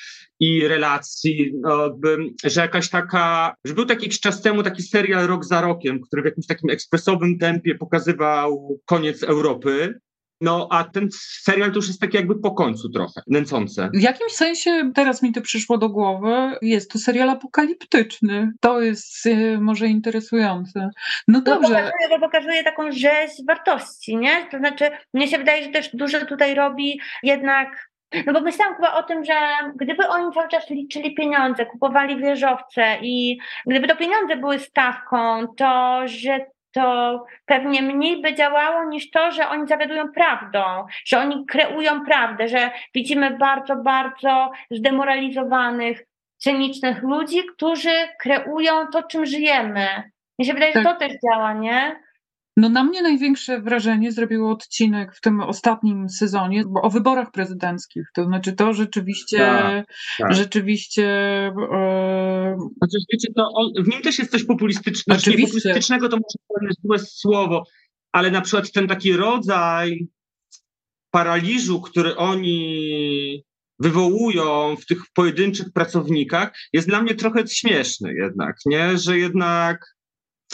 i relacji, no, jakby, że jakaś taka, że był taki czas temu taki serial Rok za rokiem, który w jakimś takim ekspresowym tempie pokazywał koniec Europy no, a ten serial to już jest taki jakby po końcu trochę, nęcące.
W jakimś sensie, teraz mi to przyszło do głowy, jest to serial apokaliptyczny. To jest y, może interesujące. No dobrze. To
pokazuje, to pokazuje taką rzeź wartości, nie? To znaczy, mnie się wydaje, że też dużo tutaj robi jednak no bo myślałam chyba o tym, że gdyby oni cały czas liczyli pieniądze, kupowali wieżowce i gdyby to pieniądze były stawką, to że to pewnie mniej by działało niż to, że oni zawiadują prawdą, że oni kreują prawdę, że widzimy bardzo, bardzo zdemoralizowanych, cynicznych ludzi, którzy kreują to, czym żyjemy. Mi się wydaje, tak. że to też działa, nie?
No na mnie największe wrażenie zrobił odcinek w tym ostatnim sezonie o wyborach prezydenckich. To znaczy to rzeczywiście, tak, tak. rzeczywiście.
E... Znaczy, wiecie, to on, w nim też jest coś populistycznego. Znaczy, populistycznego to może jest złe słowo, ale na przykład ten taki rodzaj paraliżu, który oni wywołują w tych pojedynczych pracownikach, jest dla mnie trochę śmieszny jednak, nie? Że jednak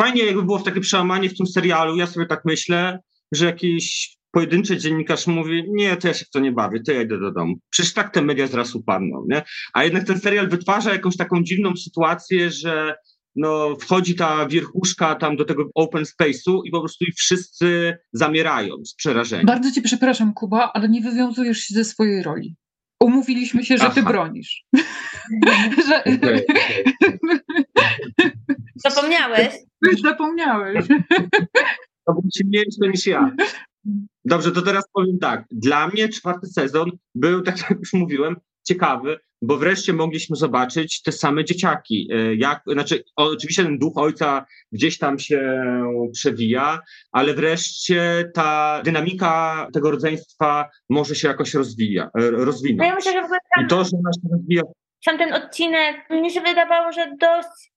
fajnie jakby było w takie przełamanie w tym serialu, ja sobie tak myślę, że jakiś pojedynczy dziennikarz mówi, nie, to ja się w to nie bawię, to ja idę do domu. Przecież tak te media zaraz upadną, nie? A jednak ten serial wytwarza jakąś taką dziwną sytuację, że no, wchodzi ta wierchuszka tam do tego open space'u i po prostu i wszyscy zamierają z przerażenia.
Bardzo cię przepraszam, Kuba, ale nie wywiązujesz się ze swojej roli. Umówiliśmy się, że Aha. ty bronisz. [LAUGHS]
że... Okay, okay. Zapomniałeś?
Zapomniałeś.
To był silniejszy niż ja. Dobrze, to teraz powiem tak. Dla mnie czwarty sezon był, tak jak już mówiłem, ciekawy, bo wreszcie mogliśmy zobaczyć te same dzieciaki. E, jak, znaczy, oczywiście ten duch ojca gdzieś tam się przewija, ale wreszcie ta dynamika tego rodzeństwa może się jakoś rozwija, e, rozwinąć.
No ja myślę, że w ogóle
I to, że ona się rozwija.
Sam ten odcinek, mnie się wydawało, że dość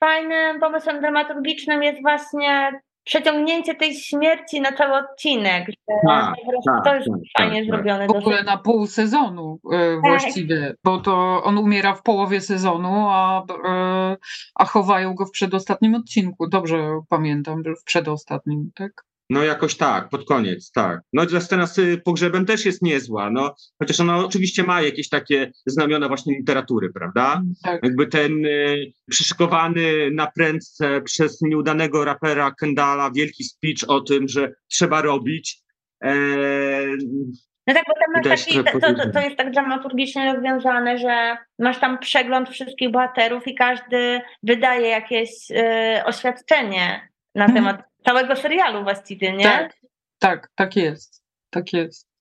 fajnym pomysłem dramaturgicznym jest właśnie przeciągnięcie tej śmierci na cały odcinek.
Tak, tak,
to jest
tak,
fajnie
tak,
zrobione.
W ogóle na pół sezonu e, właściwie, bo to on umiera w połowie sezonu, a, e, a chowają go w przedostatnim odcinku. Dobrze pamiętam, że w przedostatnim, tak?
No jakoś tak, pod koniec, tak. No ta scena z pogrzebem też jest niezła, no. Chociaż ona oczywiście ma jakieś takie znamiona właśnie literatury, prawda?
Tak.
Jakby ten y, przyszykowany na prędce przez nieudanego rapera Kendala wielki speech o tym, że trzeba robić. E,
No tak, bo tam masz taki, to, to, to jest tak dramaturgicznie rozwiązane, że masz tam przegląd wszystkich bohaterów i każdy wydaje jakieś y, oświadczenie na
Mhm.
temat całego serialu właściwie, nie?
Tak, tak, tak jest. Tak jest.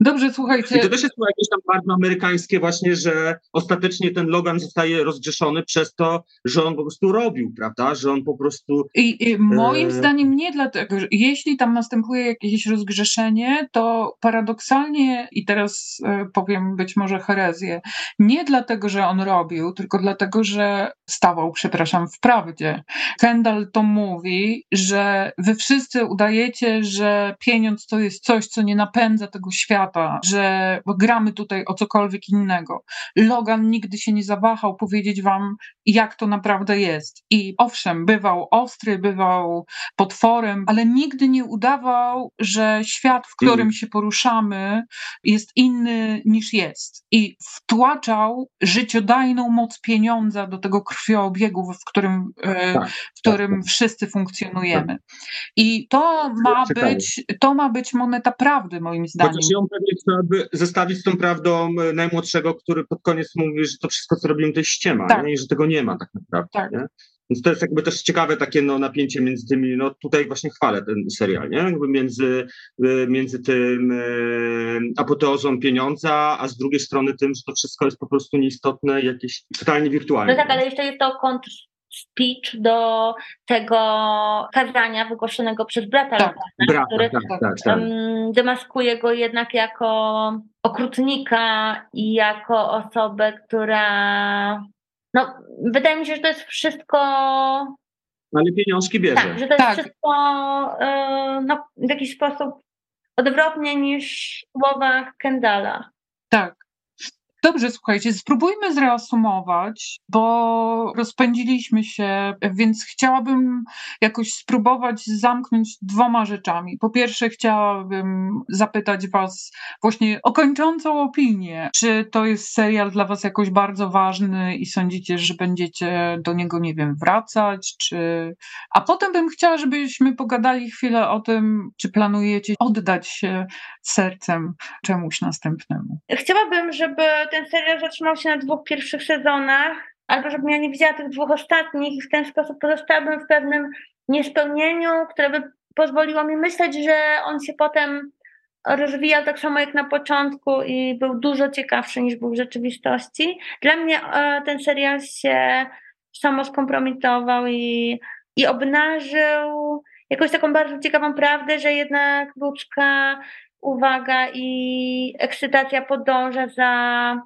Dobrze, słuchajcie.
I to też jest jakieś tam bardzo amerykańskie właśnie, że ostatecznie ten Logan zostaje rozgrzeszony przez to, że on po prostu robił, prawda? Że on po prostu
I, i moim
E,
zdaniem nie dlatego, że jeśli tam następuje jakieś rozgrzeszenie, to paradoksalnie, i teraz e, powiem być może herezję, nie dlatego, że on robił, tylko dlatego, że stawał, przepraszam, w prawdzie. Kendall to mówi, że wy wszyscy udajecie, że pieniądz to jest coś, co nie napędza tego świata, że gramy tutaj o cokolwiek innego. Logan nigdy się nie zawahał powiedzieć wam, jak to naprawdę jest. I owszem, bywał ostry, bywał potworem, ale nigdy nie udawał, że świat, w którym
Mhm.
się poruszamy, jest inny niż jest. I wtłaczał życiodajną moc pieniądza do tego krwioobiegu, w którym, e,
Tak,
w którym wszyscy funkcjonujemy. I to ma być, to ma być moneta prawdy, moim zdaniem.
Chociaż ją pewnie trzeba by zestawić z tą prawdą e, najmłodszego, który pod koniec mówi, że to wszystko, co robimy, to jest ściema,
Tak.
nie? i że tego nie ma tak naprawdę.
Tak.
Nie? Więc to jest jakby też ciekawe takie no, napięcie między tymi, no tutaj właśnie chwalę ten serial, nie? Jakby między, e, między tym e, apoteozą pieniądza, a z drugiej strony tym, że to wszystko jest po prostu nieistotne i jakieś totalnie wirtualne.
No tak, ale jeszcze jest to kontrz speech do tego kazania wygłoszonego przez brata
Tak.
Brata,
który
tak, tak, tak.
em, demaskuje go jednak jako okrutnika i jako osobę, która no, wydaje mi się, że to jest wszystko
Ale pieniążki bierze.
tak, że to jest
Tak.
wszystko e, no, w jakiś sposób odwrotnie niż w słowach Kendala.
Tak. Dobrze, słuchajcie, spróbujmy zreasumować, bo rozpędziliśmy się, więc chciałabym jakoś spróbować zamknąć dwoma rzeczami. Po pierwsze, chciałabym zapytać Was właśnie o kończącą opinię. Czy to jest serial dla Was jakoś bardzo ważny i sądzicie, że będziecie do niego, nie wiem, wracać? Czy... A potem bym chciała, żebyśmy pogadali chwilę o tym, czy planujecie oddać się sercem czemuś następnemu.
Chciałabym, żeby ten serial zatrzymał się na dwóch pierwszych sezonach, albo żebym ja nie widziała tych dwóch ostatnich i w ten sposób pozostałabym w pewnym niespełnieniu, które by pozwoliło mi myśleć, że on się potem rozwijał tak samo jak na początku i był dużo ciekawszy niż był w rzeczywistości. Dla mnie e, ten serial się samo skompromitował i, i obnażył jakąś taką bardzo ciekawą prawdę, że jednak ludzka uwaga i ekscytacja podąża za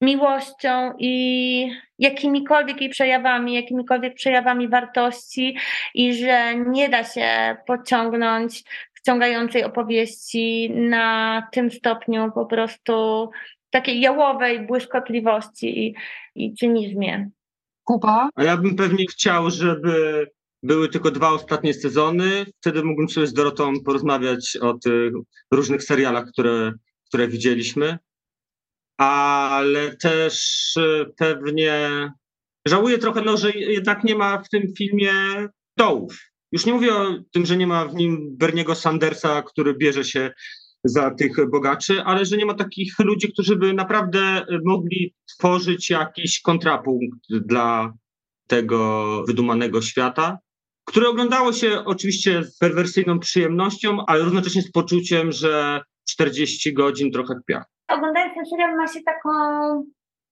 miłością i jakimikolwiek jej przejawami, jakimikolwiek przejawami wartości i że nie da się pociągnąć wciągającej opowieści na tym stopniu po prostu takiej jałowej błyskotliwości i, i cynizmie.
Kuba?
A ja bym pewnie chciał, żeby były tylko dwa ostatnie sezony. Wtedy mógłbym sobie z Dorotą porozmawiać o tych różnych serialach, które, które widzieliśmy. Ale też e, pewnie żałuję trochę, no, że jednak nie ma w tym filmie dołów. Już nie mówię o tym, że nie ma w nim Berniego Sandersa, który bierze się za tych bogaczy, ale że nie ma takich ludzi, którzy by naprawdę mogli tworzyć jakiś kontrapunkt dla tego wydumanego świata. Które oglądało się oczywiście z perwersyjną przyjemnością, ale równocześnie z poczuciem, że 40 godzin trochę kpiach.
Oglądając ten serial ma się taką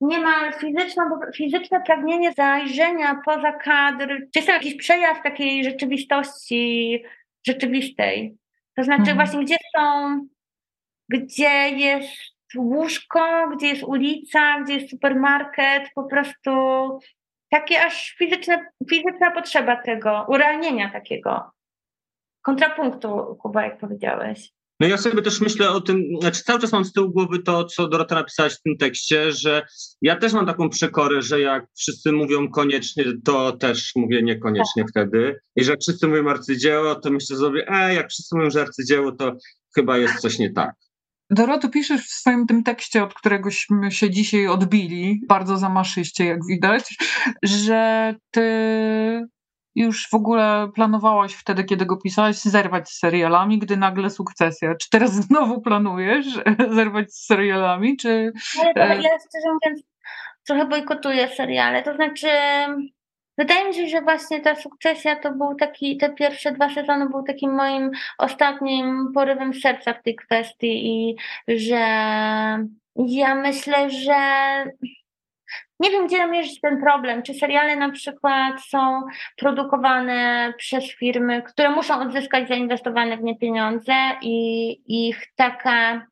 niemal fizyczną, fizyczne pragnienie zajrzenia poza kadr. Czy jest to jakiś przejaw takiej rzeczywistości rzeczywistej? To znaczy mhm. właśnie gdzie są, gdzie jest łóżko, gdzie jest ulica, gdzie jest supermarket, po prostu takie aż fizyczne, fizyczna potrzeba tego, urealnienia takiego kontrapunktu, Kuba, jak powiedziałeś.
No ja sobie też myślę o tym, znaczy cały czas mam z tyłu głowy to, co Dorota napisałaś w tym tekście, że ja też mam taką przekorę, że jak wszyscy mówią koniecznie, to też mówię niekoniecznie tak. wtedy. I że jak wszyscy mówią arcydzieło, to myślę sobie, e, jak wszyscy mówią, że arcydzieło, to chyba jest coś nie tak.
Doroto, piszesz w swoim tym tekście, od któregośmy się dzisiaj odbili, bardzo zamaszyście, jak widać, że ty już w ogóle planowałaś wtedy, kiedy go pisałaś, zerwać z serialami, gdy nagle sukcesja. Czy teraz znowu planujesz [LAUGHS] zerwać z serialami, czy...
Ale to, ja szczerze mówiąc trochę bojkotuję seriale, to znaczy Wydaje mi się, że właśnie ta sukcesja to był taki, te pierwsze dwa sezony był takim moim ostatnim porywem serca w tej kwestii i że ja myślę, że nie wiem, gdzie mierzyć ten problem. Czy seriale na przykład są produkowane przez firmy, które muszą odzyskać zainwestowane w nie pieniądze i ich taka,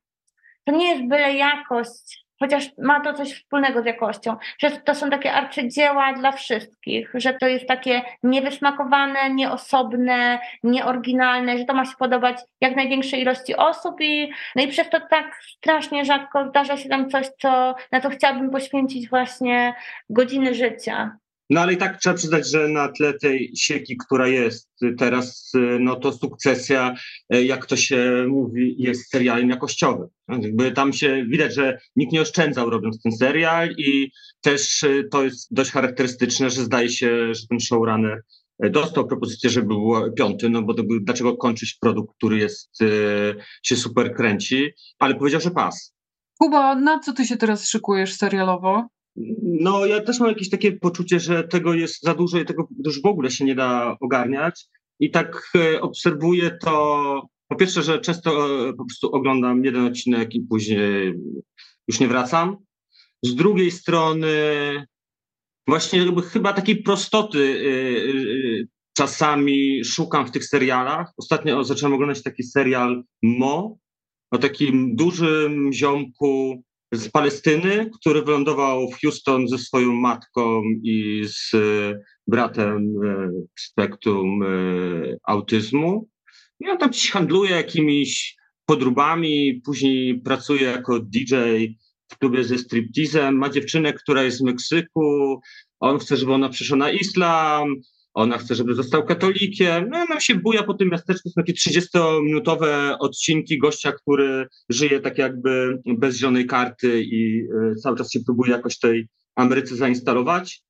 to nie jest byle jakość chociaż ma to coś wspólnego z jakością, że to są takie arcydzieła dla wszystkich, że to jest takie niewysmakowane, nieosobne, nieoryginalne, że to ma się podobać jak największej ilości osób i, no i przez to tak strasznie rzadko zdarza się tam coś, co, na co chciałabym poświęcić właśnie godziny życia.
No ale i tak trzeba przyznać, że na tle tej sieki, która jest teraz, no to sukcesja, e, jak to się mówi, jest serialem jakościowym. Jakby tam się widać, że nikt nie oszczędzał robiąc ten serial i też e, to jest dość charakterystyczne, że zdaje się, że ten showrunner e, dostał propozycję, żeby był piąty, no bo to był, dlaczego kończyć produkt, który jest, się super kręci, ale powiedział, że pas.
Kuba, na co ty się teraz szykujesz serialowo?
No, ja też mam jakieś takie poczucie, że tego jest za dużo i tego już w ogóle się nie da ogarniać. I tak e, obserwuję to. Po pierwsze, że często e, po prostu oglądam jeden odcinek i później już nie wracam. Z drugiej strony, właśnie chyba takiej prostoty e, czasami szukam w tych serialach. Ostatnio zacząłem oglądać taki serial Mo o takim dużym ziomku, z Palestyny, który wylądował w Houston ze swoją matką i z e, bratem e, spektrum e, autyzmu. I on tam handluje jakimiś podróbami, później pracuje jako DJ w klubie ze striptizem, ma dziewczynę, która jest z Meksyku, on chce, żeby ona przeszła na islam, ona chce, żeby został katolikiem. No, ona się buja po tym miasteczku. Są takie 30-minutowe odcinki gościa, który żyje tak jakby bez zielonej karty i y, cały czas się próbuje jakoś tej Ameryce zainstalować.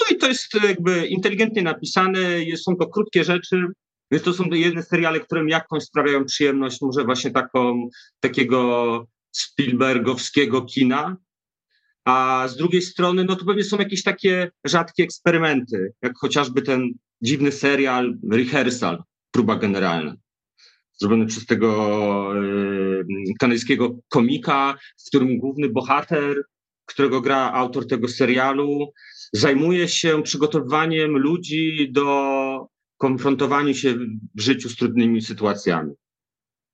No i to jest jakby inteligentnie napisane, są to krótkie rzeczy, więc to są jedne seriale, które mi jakąś sprawiają przyjemność, może właśnie taką, takiego Spielbergowskiego kina, a z drugiej strony, no to pewnie są jakieś takie rzadkie eksperymenty, jak chociażby ten dziwny serial Rehearsal, próba generalna, zrobiony przez tego y, kanadyjskiego komika, w którym główny bohater, którego gra autor tego serialu, zajmuje się przygotowywaniem ludzi do konfrontowania się w życiu z trudnymi sytuacjami.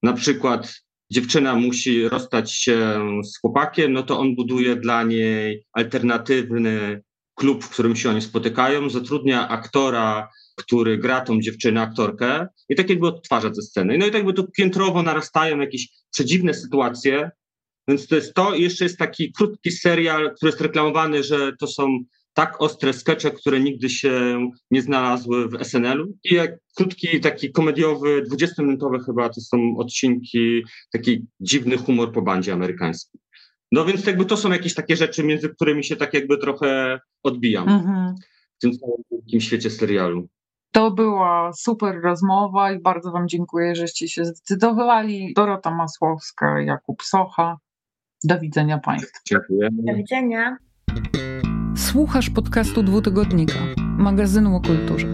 Na przykład dziewczyna musi rozstać się z chłopakiem, no to on buduje dla niej alternatywny klub, w którym się oni spotykają, zatrudnia aktora, który gra tą dziewczynę, aktorkę i tak jakby odtwarza te sceny. No i tak jakby tu piętrowo narastają jakieś przedziwne sytuacje, więc to jest to. I jeszcze jest taki krótki serial, który jest reklamowany, że to są tak ostre skecze, które nigdy się nie znalazły w SNL-u. I jak krótki, taki komediowy, 20-minutowy chyba, to są odcinki, taki dziwny humor po bandzie amerykańskim. No więc jakby to są jakieś takie rzeczy, między którymi się tak jakby trochę odbijam mhm. w tym całym świecie serialu.
To była super rozmowa i bardzo Wam dziękuję, żeście się zdecydowali. Dorota Masłowska, Jakub Socha. Do widzenia Państwu.
Dziękuję.
Do widzenia.
Słuchasz podcastu dwutygodnika, magazynu o kulturze.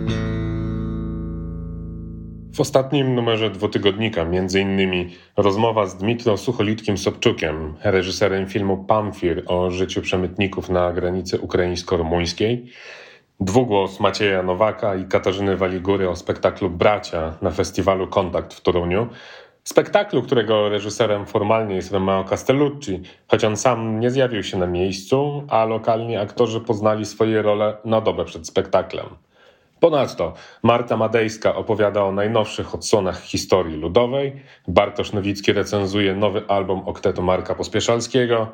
W ostatnim numerze dwutygodnika innymi rozmowa z Dmitro Sucholitkim Sobczukiem, reżyserem filmu Pamfir o życiu przemytników na granicy ukraińsko-rumuńskiej, dwugłos Macieja Nowaka i Katarzyny Waligury o spektaklu Bracia na festiwalu Kontakt w Toruniu, spektaklu, którego reżyserem formalnie jest Romeo Castellucci, choć on sam nie zjawił się na miejscu, a lokalni aktorzy poznali swoje role na dobę przed spektaklem. Ponadto Marta Madejska opowiada o najnowszych odsłonach historii ludowej, Bartosz Nowicki recenzuje nowy album oktetu Marka Pospieszalskiego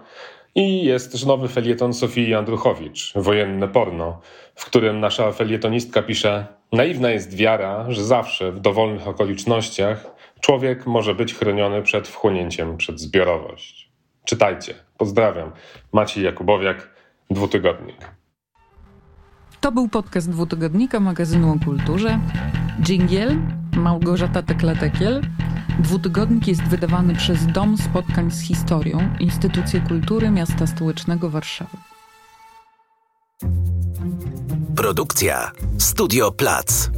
i jest też nowy felieton Sofii Andruchowicz, Wojenne porno, w którym nasza felietonistka pisze Naiwna jest wiara, że zawsze w dowolnych okolicznościach człowiek może być chroniony przed wchłonięciem przed zbiorowość. Czytajcie. Pozdrawiam. Maciej Jakubowiak, Dwutygodnik.
To był podcast dwutygodnika magazynu o kulturze. Dżingiel, Małgorzata Tekla-Tekiel. Dwutygodnik jest wydawany przez Dom Spotkań z Historią, Instytucję Kultury Miasta Stołecznego Warszawy.
Produkcja Studio Plac.